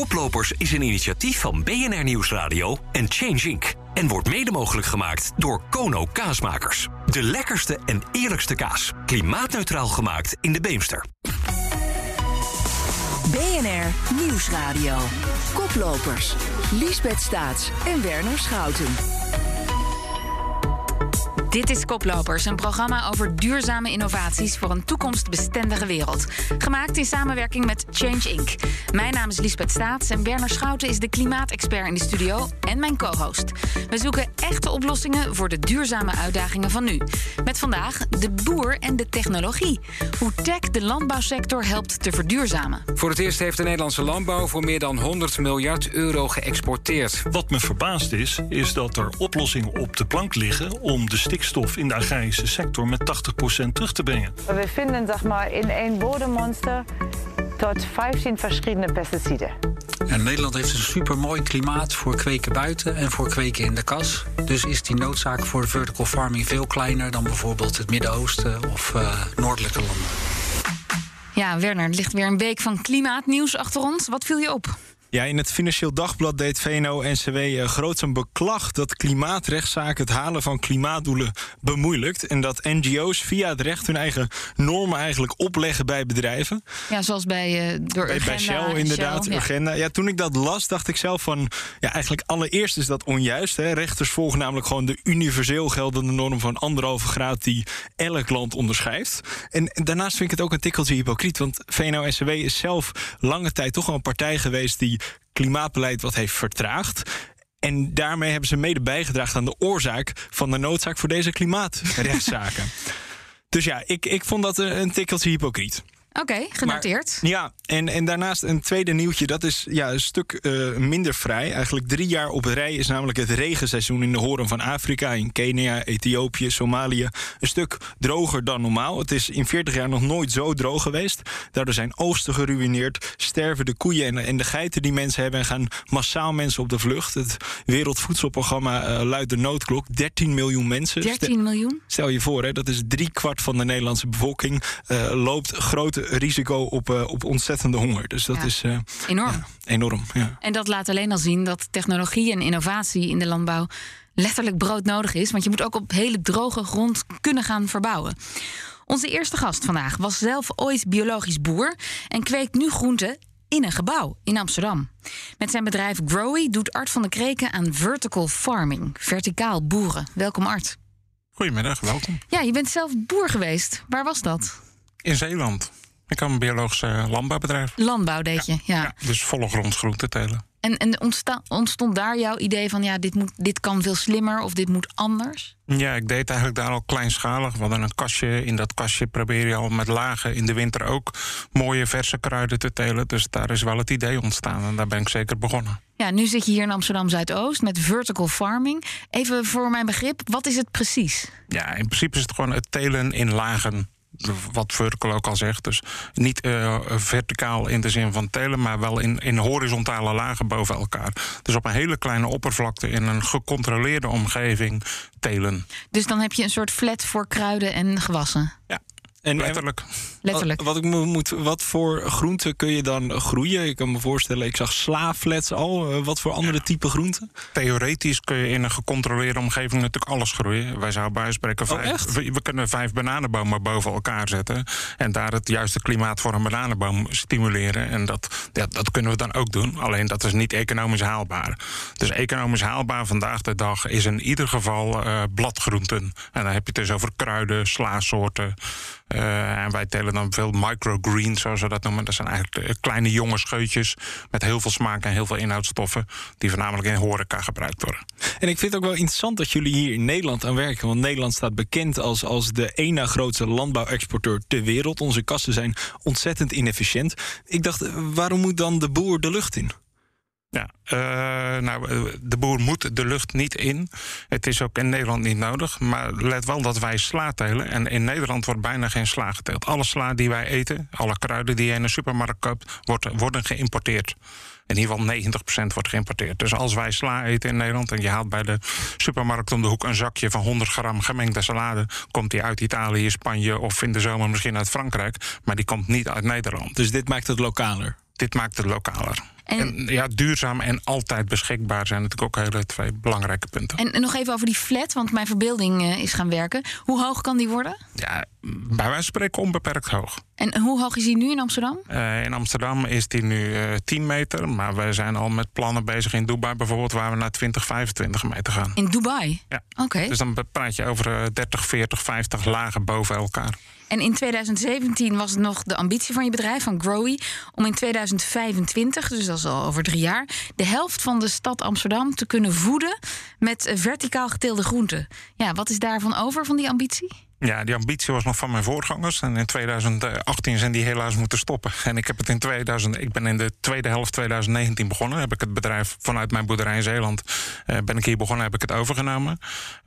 Koplopers is een initiatief van BNR Nieuwsradio en Change Inc. En wordt mede mogelijk gemaakt door Kono Kaasmakers. De lekkerste en eerlijkste kaas. Klimaatneutraal gemaakt in de Beemster. BNR Nieuwsradio. Koplopers. Liesbeth Staats en Werner Schouten. Dit is Koplopers, een programma over duurzame innovaties voor een toekomstbestendige wereld. Gemaakt in samenwerking met Change Inc. Mijn naam is Lisbeth Staats en Werner Schouten is de klimaatexpert in de studio en mijn co-host. We zoeken echte oplossingen voor de duurzame uitdagingen van nu. Met vandaag de boer en de technologie. Hoe tech de landbouwsector helpt te verduurzamen. Voor het eerst heeft de Nederlandse landbouw voor meer dan 100 miljard euro geëxporteerd. Wat me verbaasd is, is dat er oplossingen op de plank liggen om de stikstof in de agrarische sector met 80% terug te brengen. We vinden zeg maar, in één bodemmonster tot 15 verschillende pesticiden. En Nederland heeft een supermooi klimaat voor kweken buiten en voor kweken in de kas. Dus is die noodzaak voor vertical farming veel kleiner dan bijvoorbeeld het Midden-Oosten of uh, noordelijke landen. Ja, Werner, er ligt weer een week van klimaatnieuws achter ons. Wat viel je op? Ja, in het Financieel Dagblad deed VNO-NCW uh, groots een beklag dat klimaatrechtszaken het halen van klimaatdoelen bemoeilijkt. En dat NGO's via het recht hun eigen normen eigenlijk opleggen bij bedrijven. Ja, zoals bij, uh, door bij, Urgenda, bij Shell inderdaad, Shell, ja. Urgenda. Ja, toen ik dat las, dacht ik zelf van... Ja, eigenlijk allereerst is dat onjuist. Hè. Rechters volgen namelijk gewoon de universeel geldende norm van anderhalve graad... die elk land onderschrijft. En, en daarnaast vind ik het ook een tikkeltje hypocriet. Want VNO-NCW is zelf lange tijd toch wel een partij geweest... die klimaatbeleid wat heeft vertraagd. En daarmee hebben ze mede bijgedragen aan de oorzaak van de noodzaak voor deze klimaatrechtszaken. dus ja, ik, ik vond dat een tikkeltje hypocriet. Oké, okay, genoteerd. Maar, ja, en, en daarnaast een tweede nieuwtje. Dat is ja, een stuk uh, minder vrij. Eigenlijk drie jaar op rij is namelijk het regenseizoen in de horen van Afrika. In Kenia, Ethiopië, Somalië. Een stuk droger dan normaal. Het is in 40 jaar nog nooit zo droog geweest. Daardoor zijn oogsten geruineerd. Sterven de koeien en, en de geiten die mensen hebben. En gaan massaal mensen op de vlucht. Het Wereldvoedselprogramma uh, luidt de noodklok. 13 miljoen mensen. 13 miljoen? Stel je voor, hè, dat is drie kwart van de Nederlandse bevolking. Uh, loopt grote risico op, uh, op ontzettende honger. Dus dat Ja. is uh, Enorm. ja, enorm. Ja. En dat laat alleen al zien dat technologie en innovatie in de landbouw letterlijk broodnodig is. Want je moet ook op hele droge grond kunnen gaan verbouwen. Onze eerste gast vandaag was zelf ooit biologisch boer en kweekt nu groenten in een gebouw in Amsterdam. Met zijn bedrijf Growy doet Art van de Kreken aan vertical farming, verticaal boeren. Welkom Art. Goedemiddag, welkom. Ja, je bent zelf boer geweest. Waar was dat? In Zeeland. Ik heb een biologisch landbouwbedrijf. Landbouw deed je, ja. Ja, dus volle grond groente telen. En, en ontsta- ontstond daar jouw idee van ja, dit, moet, dit kan veel slimmer of dit moet anders? Ja, ik deed eigenlijk daar al kleinschalig. We hadden een kastje. In dat kastje probeer je al met lagen in de winter ook mooie verse kruiden te telen. Dus daar is wel het idee ontstaan en daar ben ik zeker begonnen. Ja, nu zit je hier in Amsterdam Zuidoost met vertical farming. Even voor mijn begrip, wat is het precies? Ja, in principe is het gewoon het telen in lagen wat vertical ook al zegt. Dus niet uh, verticaal in de zin van telen, maar wel in, in horizontale lagen boven elkaar. Dus op een hele kleine oppervlakte in een gecontroleerde omgeving telen. Dus dan heb je een soort flat voor kruiden en gewassen? Ja. En, Letterlijk. Letterlijk. Wat, wat, ik moet, wat voor groenten kun je dan groeien? Ik kan me voorstellen, ik zag slaaflets al. Wat voor andere ja. type groenten? Theoretisch kun je in een gecontroleerde omgeving natuurlijk alles groeien. Wij zouden bij spreken oh, vijf. We, we, kunnen vijf bananenbomen boven elkaar zetten. En daar het juiste klimaat voor een bananenboom stimuleren. En dat, ja, dat kunnen we dan ook doen. Alleen dat is niet economisch haalbaar. Dus economisch haalbaar vandaag de dag is in ieder geval uh, bladgroenten. En dan heb je het dus over kruiden, slaasoorten. Uh, en wij telen dan veel microgreens, zoals we dat noemen. Dat zijn eigenlijk kleine jonge scheutjes met heel veel smaak en heel veel inhoudstoffen... die voornamelijk in horeca gebruikt worden. En ik vind het ook wel interessant dat jullie hier in Nederland aan werken. Want Nederland staat bekend als, als de één na grootste landbouwexporteur ter wereld. Onze kassen zijn ontzettend inefficiënt. Ik dacht, waarom moet dan de boer de lucht in? Ja, uh, nou, de boer moet de lucht niet in. Het is ook in Nederland niet nodig. Maar let wel dat wij sla telen. En in Nederland wordt bijna geen sla geteeld. Alle sla die wij eten, alle kruiden die je in een supermarkt koopt, worden, worden geïmporteerd. In ieder geval 90% wordt geïmporteerd. Dus als wij sla eten in Nederland en je haalt bij de supermarkt om de hoek een zakje van 100 gram gemengde salade, komt die uit Italië, Spanje of in de zomer misschien uit Frankrijk. Maar die komt niet uit Nederland. Dus dit maakt het lokaler? Dit maakt het lokaler. En, ja, duurzaam en altijd beschikbaar zijn natuurlijk ook hele twee belangrijke punten. En, nog even over die flat, want mijn verbeelding uh, is gaan werken. Hoe hoog kan die worden? Ja, bij wijze van spreken onbeperkt hoog. En hoe hoog is die nu in Amsterdam? Uh, in Amsterdam is die nu uh, 10 meter. Maar we zijn al met plannen bezig in Dubai bijvoorbeeld... waar we naar 20, 25 meter gaan. In Dubai? Ja. Oké. Dus dan praat je over 30, 40, 50 lagen boven elkaar. En in 2017 was het nog de ambitie van je bedrijf, van Growy, om in 2025, dus dat is al over drie jaar, de helft van de stad Amsterdam te kunnen voeden met verticaal geteelde groenten. Ja, wat is daarvan over van die ambitie? Ja, die ambitie was nog van mijn voorgangers. En in 2018 zijn die helaas moeten stoppen. En ik heb het in 2000, ik ben in de tweede helft 2019 begonnen. Heb ik het bedrijf vanuit mijn boerderij in Zeeland. Uh, ben ik hier begonnen, heb ik het overgenomen.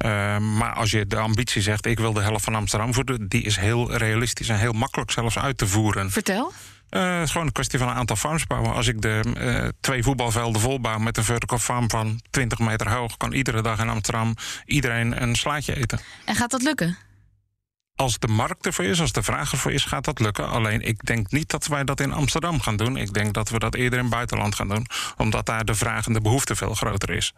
Uh, maar als je de ambitie zegt, ik wil de helft van Amsterdam voeden, die is heel realistisch en heel makkelijk zelfs uit te voeren. Vertel. Uh, het is gewoon een kwestie van een aantal farms bouwen. Als ik de uh, twee voetbalvelden volbouw met een vertical farm van 20 meter hoog, kan iedere dag in Amsterdam iedereen een slaatje eten. En gaat dat lukken? Als de markt ervoor is, als de vraag ervoor is, gaat dat lukken. Alleen ik denk niet dat wij dat in Amsterdam gaan doen. Ik denk dat we dat eerder in het buitenland gaan doen. Omdat daar de vraag en de behoefte veel groter is.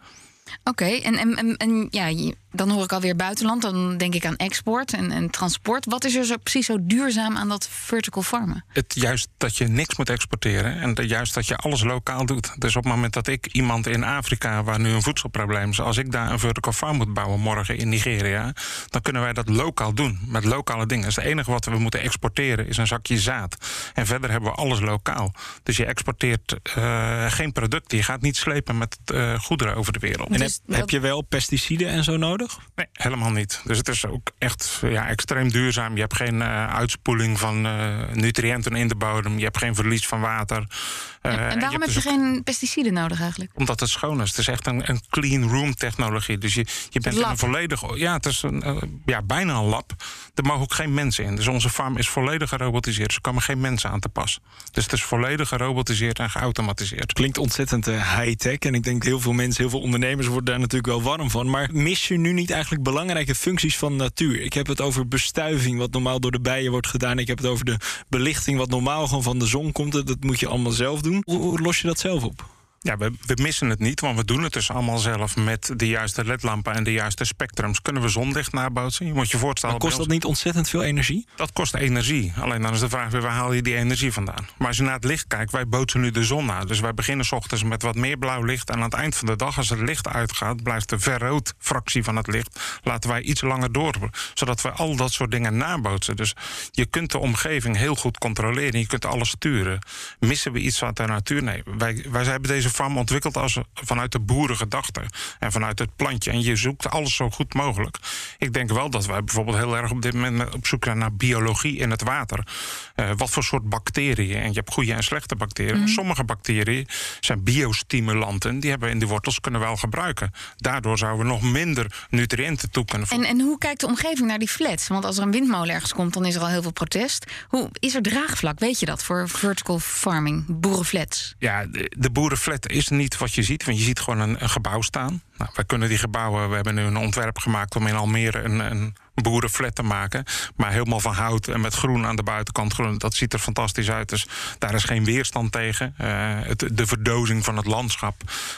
Oké, en, en, en, ja, dan hoor ik alweer buitenland. Dan denk ik aan export en, en transport. Wat is er zo, precies zo duurzaam aan dat vertical farmen? Het juist dat je niks moet exporteren. En juist dat je alles lokaal doet. Dus op het moment dat ik iemand in Afrika, waar nu een voedselprobleem is... als ik daar een vertical farm moet bouwen morgen in Nigeria... dan kunnen wij dat lokaal doen, met lokale dingen. Dus het enige wat we moeten exporteren is een zakje zaad. En verder hebben we alles lokaal. Dus je exporteert uh, geen producten. Je gaat niet slepen met uh, goederen over de wereld. En dus heb, heb, je wel pesticiden en zo nodig? Nee, helemaal niet. Dus het is ook echt ja, extreem duurzaam. Je hebt geen uh, uitspoeling van uh, nutriënten in de bodem. Je hebt geen verlies van water. Uh, en, en waarom je heb je, dus geen pesticiden nodig eigenlijk? Omdat het schoon is. Het is echt een, een clean room technologie. Dus je, je bent in een volledig... Ja, het is een, ja, bijna een lab. Er mogen ook geen mensen in. Dus onze farm is volledig gerobotiseerd. Er komen geen mensen aan te pas. Dus het is volledig gerobotiseerd en geautomatiseerd. Klinkt ontzettend high-tech. En ik denk heel veel mensen, heel veel ondernemers worden daar natuurlijk wel warm van. Maar mis je nu niet eigenlijk belangrijke functies van natuur? Ik heb het over bestuiving, wat normaal door de bijen wordt gedaan. Ik heb het over de belichting, wat normaal gewoon van de zon komt. Dat moet je allemaal zelf doen. Hoe los je dat zelf op? Ja, we, we, missen het niet, want we doen het dus allemaal zelf met de juiste ledlampen en de juiste spectrums. Kunnen we zonlicht nabootsen? Je moet je voorstellen. Maar kost dat niet ontzettend veel energie? Dat kost energie. Alleen dan is de vraag weer waar haal je die energie vandaan? Maar als je naar het licht kijkt, wij bootsen nu de zon na. Dus wij beginnen s ochtends met wat meer blauw licht. En aan het eind van de dag, als het licht uitgaat, blijft de verrood fractie van het licht. Laten wij iets langer door, zodat we al dat soort dingen nabootsen. Dus je kunt de omgeving heel goed controleren. Je kunt alles sturen. Missen we iets uit de natuur? Nee, wij, wij hebben deze farm ontwikkeld als, vanuit de boerengedachte en vanuit het plantje. En je zoekt alles zo goed mogelijk. Ik denk wel dat wij bijvoorbeeld heel erg op dit moment op zoek zijn naar biologie in het water. Uh, wat voor soort bacteriën? En je hebt goede en slechte bacteriën. Mm. Sommige bacteriën zijn biostimulanten. Die hebben we in de wortels kunnen wel gebruiken. Daardoor zouden we nog minder nutriënten toe kunnen voegen. En, en hoe kijkt de omgeving naar die flats? Want als er een windmolen ergens komt, dan is er al heel veel protest. Hoe is er draagvlak? Weet je dat voor vertical farming, boerenflats? Ja, de, de boerenflat is niet wat je ziet, want je ziet gewoon een, gebouw staan. Nou, wij kunnen die gebouwen, we hebben nu een ontwerp gemaakt om in Almere een, een boerenflat te maken. Maar helemaal van hout en met groen aan de buitenkant. Groen, dat ziet er fantastisch uit. Dus daar is geen weerstand tegen. Uh, het, de verdozing van het landschap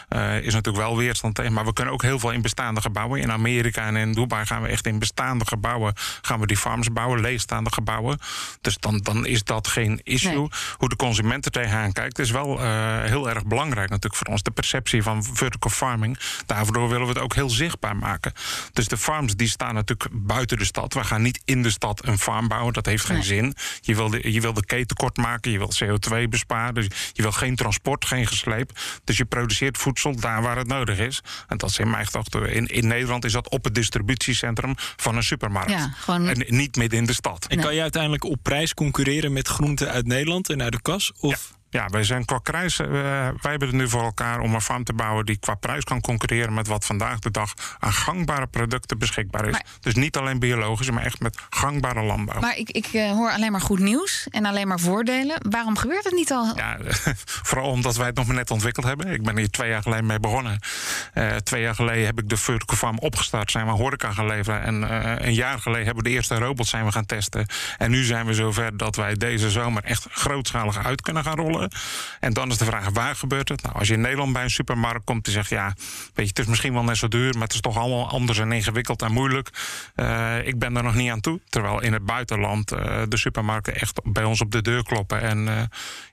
uh, is natuurlijk wel weerstand tegen. Maar we kunnen ook heel veel in bestaande gebouwen. In Amerika en in Dubai gaan we echt in bestaande gebouwen... gaan we die farms bouwen, leegstaande gebouwen. Dus dan, dan is dat geen issue. Nee. Hoe de consument er tegenaan kijkt... is wel uh, heel erg belangrijk natuurlijk voor ons. De perceptie van vertical farming. Daardoor willen we het ook heel zichtbaar maken. Dus de farms die staan natuurlijk buiten buiten de stad. We gaan niet in de stad een farm bouwen. Dat heeft geen nee. zin. Je wil, de, je wil de keten kort maken. Je wil CO2 besparen. Dus je wil geen transport, geen gesleep. Dus je produceert voedsel daar waar het nodig is. En dat is in mijn gedachte. In, in Nederland is dat op het distributiecentrum van een supermarkt. Ja, gewoon... En niet midden in de stad. En kan je uiteindelijk op prijs concurreren met groenten uit Nederland en uit de kas? Of... Ja. Ja, wij zijn qua prijs. Uh, wij hebben het nu voor elkaar om een farm te bouwen die qua prijs kan concurreren met wat vandaag de dag aan gangbare producten beschikbaar is. Maar, dus niet alleen biologisch, maar echt met gangbare landbouw. Maar ik, ik uh, hoor alleen maar goed nieuws en alleen maar voordelen. Waarom gebeurt het niet al? Ja, vooral omdat wij het nog maar net ontwikkeld hebben. Ik ben hier twee jaar geleden mee begonnen. Uh, twee jaar geleden heb ik de vertical farm opgestart, zijn we horeca gaan leveren. En een jaar geleden hebben we de eerste robots zijn we gaan testen. En nu zijn we zover dat wij deze zomer echt grootschalig uit kunnen gaan rollen. En dan is de vraag, waar gebeurt het? Nou, als je in Nederland bij een supermarkt komt die zegt... ja, weet je, het is misschien wel net zo duur... maar het is toch allemaal anders en ingewikkeld en moeilijk. Uh, ik ben er nog niet aan toe. Terwijl in het buitenland uh, de supermarkten echt bij ons op de deur kloppen. En uh,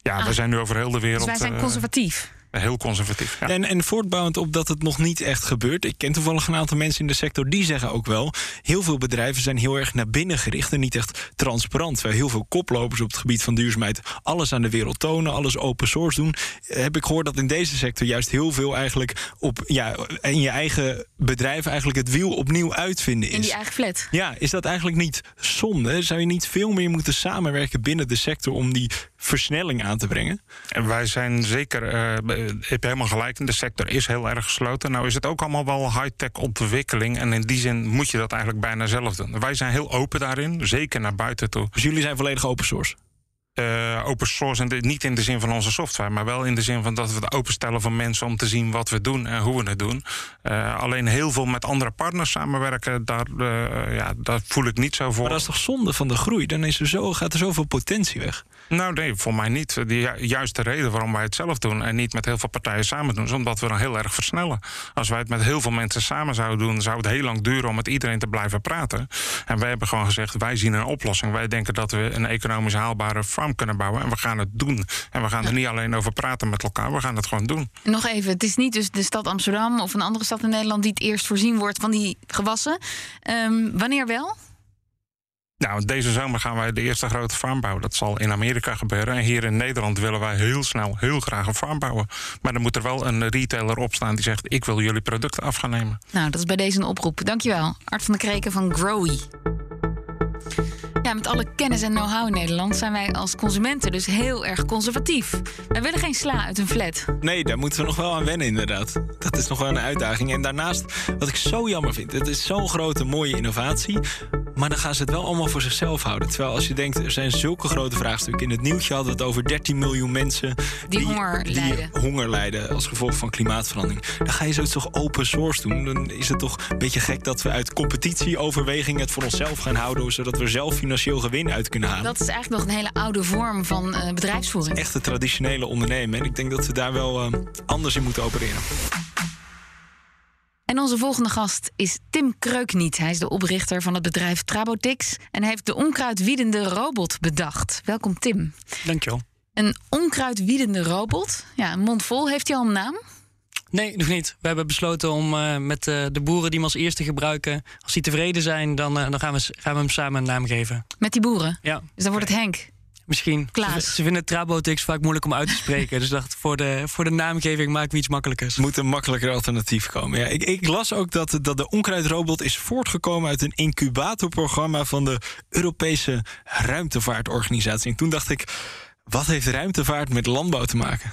ja, ah. we zijn nu over heel de wereld... Dus wij zijn conservatief? Heel conservatief. Ja. En, en voortbouwend op dat het nog niet echt gebeurt. Ik ken toevallig een aantal mensen in de sector die zeggen ook wel. Heel veel bedrijven zijn heel erg naar binnen gericht en niet echt transparant. Terwijl heel veel koplopers op het gebied van duurzaamheid alles aan de wereld tonen, alles open source doen. Heb ik gehoord dat in deze sector juist heel veel eigenlijk op ja, in je eigen bedrijf eigenlijk het wiel opnieuw uitvinden is. In die eigen flat. Ja, is dat eigenlijk niet zonde? Zou je niet veel meer moeten samenwerken binnen de sector om die versnelling aan te brengen? En wij zijn zeker, uh, ik heb helemaal gelijk, de sector is heel erg gesloten. Nou is het ook allemaal wel high-tech ontwikkeling. En in die zin moet je dat eigenlijk bijna zelf doen. Wij zijn heel open daarin, zeker naar buiten toe. Dus jullie zijn volledig open source? Uh, open source, en niet in de zin van onze software, maar wel in de zin van dat we het openstellen voor mensen om te zien wat we doen en hoe we het doen. Uh, alleen heel veel met andere partners samenwerken, daar, uh, ja, daar voel ik niet zo voor. Maar dat is toch zonde van de groei? Dan is er zo, gaat er zoveel potentie weg. Nou, nee, voor mij niet. De juiste reden waarom wij het zelf doen en niet met heel veel partijen samen doen, is omdat we dan heel erg versnellen. Als wij het met heel veel mensen samen zouden doen, zou het heel lang duren om met iedereen te blijven praten. En wij hebben gewoon gezegd: wij zien een oplossing. Wij denken dat we een economisch haalbare kunnen bouwen en we gaan het doen. En we gaan er niet alleen over praten met elkaar, we gaan het gewoon doen. Nog even: het is niet dus de stad Amsterdam of een andere stad in Nederland die het eerst voorzien wordt van die gewassen. Um, wanneer wel? Nou, deze zomer gaan wij de eerste grote farm bouwen. Dat zal in Amerika gebeuren. En hier in Nederland willen wij heel snel, heel graag een farm bouwen. Maar dan moet er wel een retailer opstaan die zegt: Ik wil jullie producten af gaan nemen. Nou, dat is bij deze een oproep. Dankjewel. Art van de Kreken van Growy. Ja, met alle kennis en know-how in Nederland zijn wij als consumenten dus heel erg conservatief. Wij willen geen sla uit een flat. Nee, daar moeten we nog wel aan wennen, inderdaad. Dat is nog wel een uitdaging. En daarnaast, wat ik zo jammer vind, het is zo'n grote, mooie innovatie. Maar dan gaan ze het wel allemaal voor zichzelf houden. Terwijl als je denkt, er zijn zulke grote vraagstukken. In het nieuwtje hadden we het over 13 miljoen mensen die, die honger die lijden. honger lijden als gevolg van klimaatverandering. Dan ga je zoiets toch open source doen. Dan is het toch een beetje gek dat we uit competitieoverweging het voor onszelf gaan houden, zodat we zelf financieel gewin uit kunnen halen. Dat is eigenlijk nog een hele oude vorm van uh, bedrijfsvoering. Echte traditionele ondernemen. En ik denk dat we daar wel uh, anders in moeten opereren. En onze volgende gast is Tim Kreukniet. Hij is de oprichter van het bedrijf Trabotix en heeft de onkruidwiedende robot bedacht. Welkom Tim. Dankjewel. Een onkruidwiedende robot, ja, een mond vol. Heeft hij al een naam? Nee, nog niet. We hebben besloten om uh, met uh, de boeren die hem als eerste gebruiken, als die tevreden zijn, dan, uh, dan gaan, we, gaan we hem samen een naam geven. Met die boeren? Ja. Dus dan wordt het Henk? Misschien. Klaas. Ze, ze vinden Trabotix vaak moeilijk om uit te spreken. dus dacht, voor de, voor de naamgeving maken we iets makkelijkers. Moet een makkelijker alternatief komen. Ja, ik, ik las ook dat, dat de onkruidrobot is voortgekomen uit een incubatorprogramma van de Europese Ruimtevaartorganisatie. En toen dacht ik, wat heeft ruimtevaart met landbouw te maken?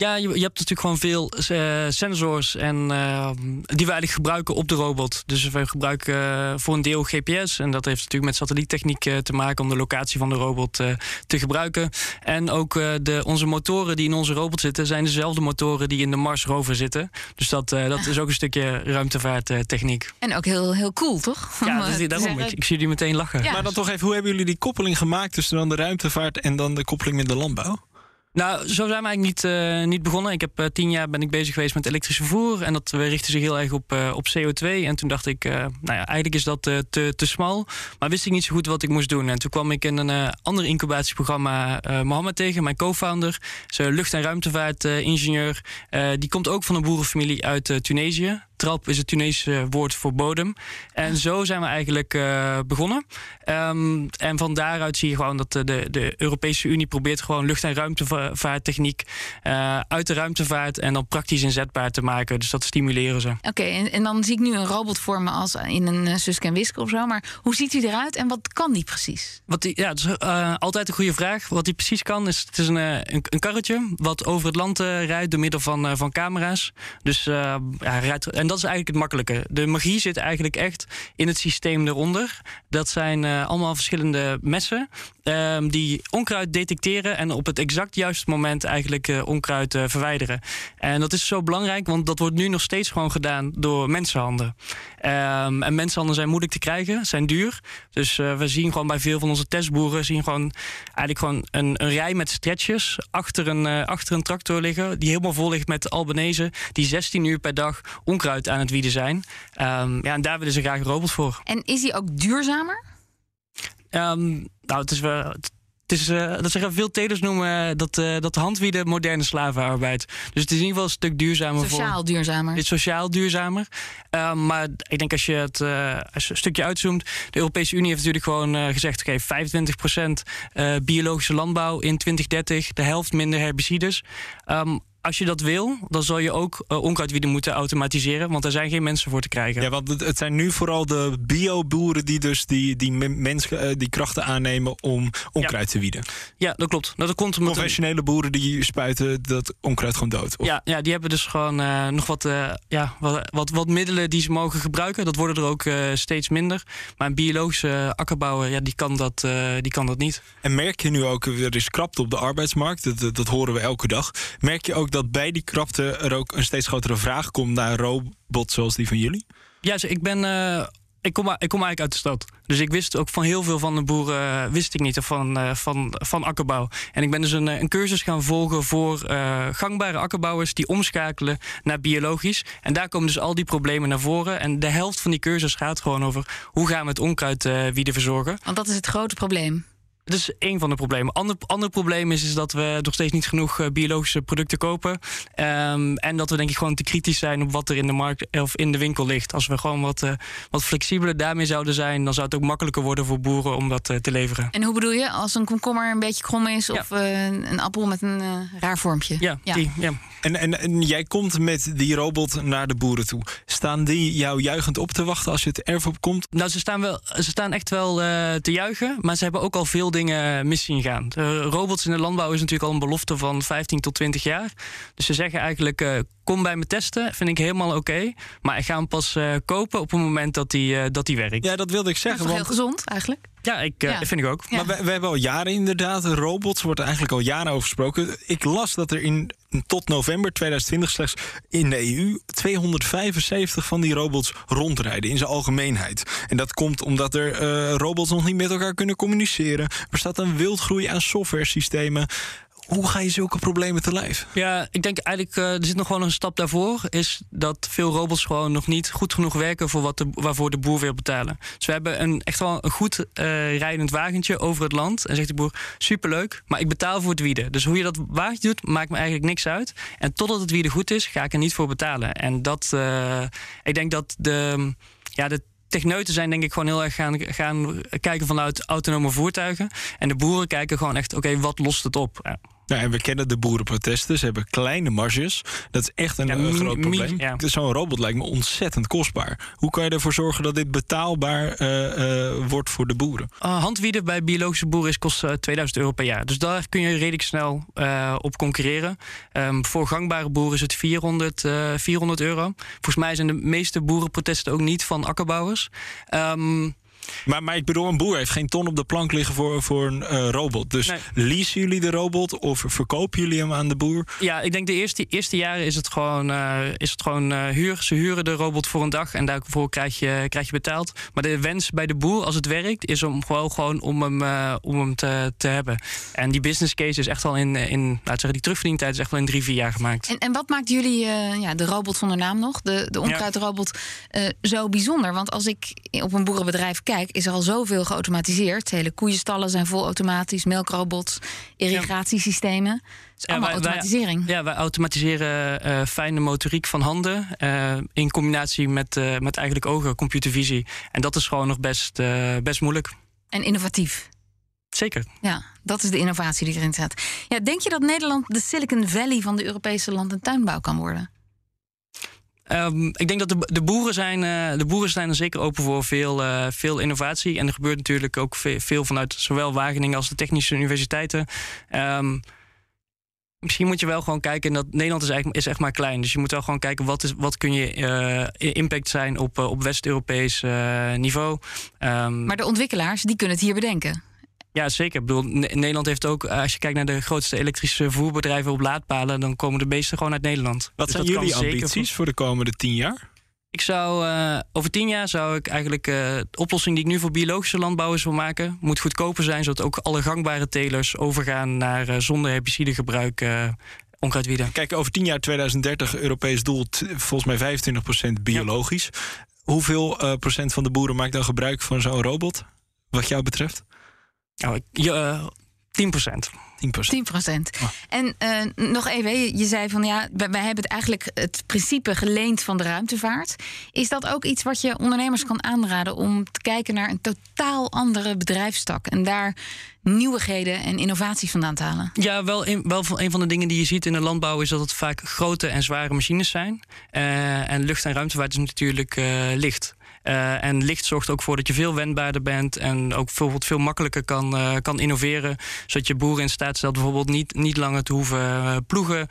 Ja, je, je, hebt natuurlijk gewoon veel uh, sensors en uh, die we eigenlijk gebruiken op de robot. Dus we gebruiken uh, voor een deel GPS. En dat heeft natuurlijk met satelliettechniek te maken om de locatie van de robot te gebruiken. En ook de, onze motoren die in onze robot zitten, zijn dezelfde motoren die in de Mars rover zitten. Dus dat, dat is ook een stukje ruimtevaarttechniek. En ook heel, heel cool, toch? Ja, dat is, daarom. Ik, ik, zie jullie meteen lachen. Ja. Maar dan toch even, hoe hebben jullie die koppeling gemaakt tussen dan de ruimtevaart en dan de koppeling met de landbouw? Nou, zo zijn we eigenlijk niet, uh, niet begonnen. Ik heb uh, tien jaar ben ik bezig geweest met elektrisch vervoer. En dat richtte zich heel erg op, op CO2. En toen dacht ik, nou ja, eigenlijk is dat te, te smal. Maar wist ik niet zo goed wat ik moest doen. En toen kwam ik in een ander incubatieprogramma Mohammed tegen, mijn co-founder. Ze lucht- en ruimtevaartingenieur. die komt ook van een boerenfamilie uit Tunesië. Trap is het Tunesische woord voor bodem. En zo zijn we eigenlijk uh, begonnen. Um, en van daaruit zie je gewoon dat de, de Europese Unie probeert gewoon lucht- en ruimtevaarttechniek uh, uit de ruimtevaart en dan praktisch inzetbaar te maken. Dus dat stimuleren ze. Oké, okay, en, en, dan zie ik nu een robot vormen als in een uh, Suske en Wiske of zo. Maar hoe ziet hij eruit en wat kan die precies? Wat die, ja, het is altijd een goede vraag. Wat hij precies kan, is het is een, een, een karretje wat over het land rijdt door middel van, van camera's. Dus ja, rijdt. En dat is eigenlijk het makkelijke. De magie zit eigenlijk echt in het systeem eronder. Dat zijn uh, allemaal verschillende messen um, die onkruid detecteren en op het exact juiste moment eigenlijk uh, onkruid uh, verwijderen. En dat is zo belangrijk, want dat wordt nu nog steeds gewoon gedaan door mensenhanden. Um, en mensenhanden zijn moeilijk te krijgen, zijn duur. Dus we zien gewoon bij veel van onze testboeren zien gewoon eigenlijk gewoon een, een rij met stretchers achter een, achter een tractor liggen, die helemaal vol ligt met Albanese, die 16 uur per dag onkruid aan het wieden zijn. Um, ja, en daar willen ze graag een robot voor. En is die ook duurzamer? Um, nou, het is wel. Het is, uh, dat zeggen veel telers noemen dat, uh, dat handwieden moderne slavenarbeid. Dus het is in ieder geval een stuk duurzamer. Sociaal voor, duurzamer. Het is sociaal duurzamer. Uh, maar ik denk als je het als je een stukje uitzoomt. De Europese Unie heeft natuurlijk gewoon gezegd: oké, okay, 25% biologische landbouw in 2030, de helft minder herbicides. Um, als je dat wil, dan zal je ook uh, onkruidwieden moeten automatiseren. Want er zijn geen mensen voor te krijgen. Ja, want het zijn nu vooral de bioboeren die dus die, die, mensen, uh, die krachten aannemen om onkruid ja. te wieden. Ja, dat klopt. Dat komt omdat Professionele boeren die spuiten dat onkruid gewoon dood. Of? Ja, ja, die hebben dus gewoon uh, nog wat, ja, wat, wat, wat, middelen die ze mogen gebruiken. Dat worden er ook steeds minder. Maar een biologische akkerbouwer, ja, die, kan dat, die kan dat niet. En merk je nu ook, er is krapte op de arbeidsmarkt. Dat, dat, dat horen we elke dag. Merk je ook dat bij die krapte er ook een steeds grotere vraag komt naar robots zoals die van jullie? Ja, ik ben. Uh, ik kom, ik kom eigenlijk uit de stad. Dus ik wist ook van heel veel van de boeren eh, wist ik niet van, uh, van, van akkerbouw. En ik ben dus een, een cursus gaan volgen voor uh, gangbare akkerbouwers die omschakelen naar biologisch. En daar komen dus al die problemen naar voren. En de helft van die cursus gaat gewoon over hoe gaan we het onkruid wieden verzorgen. Want dat is het grote probleem. Dat is één van de problemen. Ander, ander probleem is, is dat we nog steeds niet genoeg uh, biologische producten kopen. Um, en dat we denk ik gewoon te kritisch zijn op wat er in de markt of in de winkel ligt. Als we gewoon wat, uh, wat flexibeler daarmee zouden zijn, dan zou het ook makkelijker worden voor boeren om dat uh, te leveren. En hoe bedoel je? Als een komkommer een beetje krom is ja. of een appel met een raar vormpje? Ja, ja. Die, ja. En, en, en, jij komt met die robot naar de boeren toe. Staan die jou juichend op te wachten als je het erf op komt? Nou, ze staan, wel, ze staan echt wel te juichen, maar ze hebben ook al veel dingen dingen mis zien gaan. De robots in de landbouw is natuurlijk al een belofte van 15 tot 20 jaar. Dus ze zeggen eigenlijk: uh, kom bij me testen, vind ik helemaal oké. Okay, maar ik ga hem pas uh, kopen op het moment dat hij uh, dat werkt. Ja, dat wilde ik zeggen. Dat is heel gezond eigenlijk. Ja, ik, ja. vind ik ook. Ja. Maar we, we, hebben al jaren inderdaad robots, wordt er eigenlijk al jaren over gesproken. Ik las dat er in, tot november 2020 slechts in de EU 275 van die robots rondrijden in zijn algemeenheid. En dat komt omdat er uh, robots nog niet met elkaar kunnen communiceren. Er staat een wildgroei aan software-systemen. Hoe ga je zulke problemen te lijf? Ja, ik denk eigenlijk, uh, er zit nog wel een stap daarvoor. Is dat veel robots gewoon nog niet goed genoeg werken voor wat de, waarvoor de boer wil betalen. Dus we hebben een, echt wel een goed uh, rijdend wagentje over het land. En zegt de boer, superleuk, maar ik betaal voor het wieden. Dus hoe je dat wagentje doet, maakt me eigenlijk niks uit. En totdat het wieden goed is, ga ik er niet voor betalen. En dat, uh, ik denk dat de, ja, de techneuten zijn denk ik gewoon heel erg gaan, gaan kijken vanuit autonome voertuigen. En de boeren kijken gewoon echt, oké, wat lost het op? Ja. Ja, en we kennen de boerenprotesten. Ze hebben kleine marges. Dat is echt een, ja, een groot probleem. Ja. Zo'n robot lijkt me ontzettend kostbaar. Hoe kan je ervoor zorgen dat dit betaalbaar uh, uh, wordt voor de boeren? Uh, handwieden bij biologische boeren is kost 2000 euro per jaar. Dus daar kun je redelijk snel op concurreren. Um, voor gangbare boeren is het 400, 400 euro. Volgens mij zijn de meeste boerenprotesten ook niet van akkerbouwers. Um, maar, maar ik bedoel, een boer heeft geen ton op de plank liggen voor, voor een uh, robot. Dus nee. leasen jullie de robot of verkopen jullie hem aan de boer? Ja, ik denk de eerste, eerste jaren is het gewoon, uh, is het gewoon uh, huur. Ze huren de robot voor een dag en daarvoor krijg je, krijg je betaald. Maar de wens bij de boer, als het werkt, is om gewoon, gewoon om hem, om hem te, te hebben. En die business case is echt al in, in laten zeggen, die terugverdientijd is echt wel in drie, vier jaar gemaakt. En, en wat maakt jullie, ja, de robot zonder naam nog, de, de onkruidrobot, ja. zo bijzonder? Want als ik op een boerenbedrijf kijk, is er al zoveel geautomatiseerd. Hele koeienstallen zijn vol automatisch, melkrobots, irrigatiesystemen. Het is ja, allemaal wij, automatisering. Wij, ja, wij automatiseren uh, fijne motoriek van handen uh, in combinatie met, uh, met eigenlijk ogen, computervisie. En dat is gewoon nog best, best moeilijk. En innovatief. Zeker. Ja, dat is de innovatie die erin zit. Ja, denk je dat Nederland de Silicon Valley van de Europese land- en tuinbouw kan worden? Um, ik denk dat de, de, boeren zijn, uh, de boeren zijn er zeker open voor veel, uh, veel innovatie. En er gebeurt natuurlijk ook veel, vanuit zowel Wageningen als de technische universiteiten. Um, Misschien moet je wel gewoon kijken. Dat Nederland is, eigenlijk, is echt maar klein. Dus je moet wel gewoon kijken wat, is, wat kun je uh, impact zijn op, op West-Europees niveau. Um, maar de ontwikkelaars die kunnen het hier bedenken. Ja, zeker. Ik bedoel, Nederland heeft ook, als je kijkt naar de grootste elektrische voerbedrijven op laadpalen, dan komen de meeste gewoon uit Nederland. Wat dus zijn jullie ambities voor de komende tien jaar? Ik zou uh, over tien jaar zou ik eigenlijk uh, de oplossing die ik nu voor biologische landbouwers wil maken, moet goedkoper zijn, zodat ook alle gangbare telers overgaan naar uh, zonder herbicidegebruik onkruidwieden. Kijk, over tien jaar 2030 Europees doel, volgens mij 25% biologisch. Ja. Hoeveel procent van de boeren maakt dan gebruik van zo'n robot, wat jou betreft? Nou, ik, 10 procent. 10 procent. Oh. En uh, nog even, je zei van ja, wij, wij, hebben het eigenlijk het principe geleend van de ruimtevaart. Is dat ook iets wat je ondernemers kan aanraden om te kijken naar een totaal andere bedrijfstak en daar nieuwigheden en innovaties vandaan te halen? Ja, wel een, wel een van de dingen die je ziet in de landbouw is dat het vaak grote en zware machines zijn. Uh, en lucht- en ruimtevaart is natuurlijk uh, licht. Uh, en licht zorgt ook voor dat je veel wendbaarder bent en ook bijvoorbeeld veel makkelijker kan, uh, kan innoveren. Zodat je boeren in staat stelt bijvoorbeeld niet, niet langer te hoeven uh, ploegen.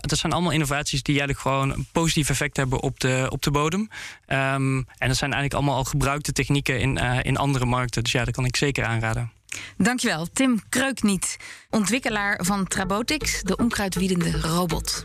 dat zijn allemaal innovaties die eigenlijk gewoon een positief effect hebben op de, op de bodem. Um, en dat zijn eigenlijk allemaal al gebruikte technieken in, in andere markten. Dus ja, dat kan ik zeker aanraden. Dankjewel, Tim Kreukniet, ontwikkelaar van Trabotix, de onkruidwiedende robot.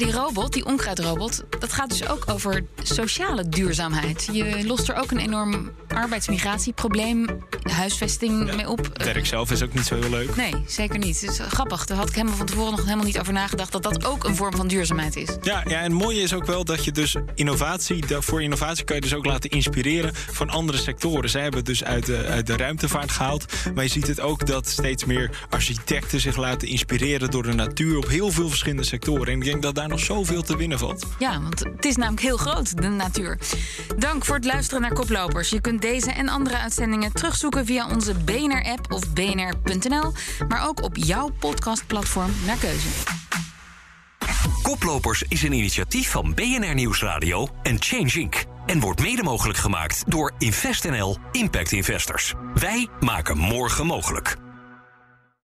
Die robot, die onkruidrobot, dat gaat dus ook over sociale duurzaamheid. Je lost er ook een enorm arbeidsmigratieprobleem, huisvesting mee op. Het werk zelf is ook niet zo heel leuk. Nee, zeker niet. Het is grappig. Daar had ik helemaal van tevoren nog helemaal niet over nagedacht dat dat ook een vorm van duurzaamheid is. Ja, ja en het mooie is ook wel dat je dus innovatie, voor innovatie kan je dus ook laten inspireren van andere sectoren. Zij hebben het dus uit de, uit de ruimtevaart gehaald. Maar je ziet het ook dat steeds meer architecten zich laten inspireren door de natuur op heel veel verschillende sectoren. En ik denk dat daar nog zoveel te winnen valt. Ja, want het is namelijk heel groot, de natuur. Dank voor het luisteren naar Koplopers. Je deze en andere uitzendingen terugzoeken via onze BNR-app of bnr.nl, maar ook op jouw podcastplatform naar keuze. Koplopers is een initiatief van BNR Nieuwsradio en Change Inc. En wordt mede mogelijk gemaakt door InvestNL Impact Investors. Wij maken morgen mogelijk.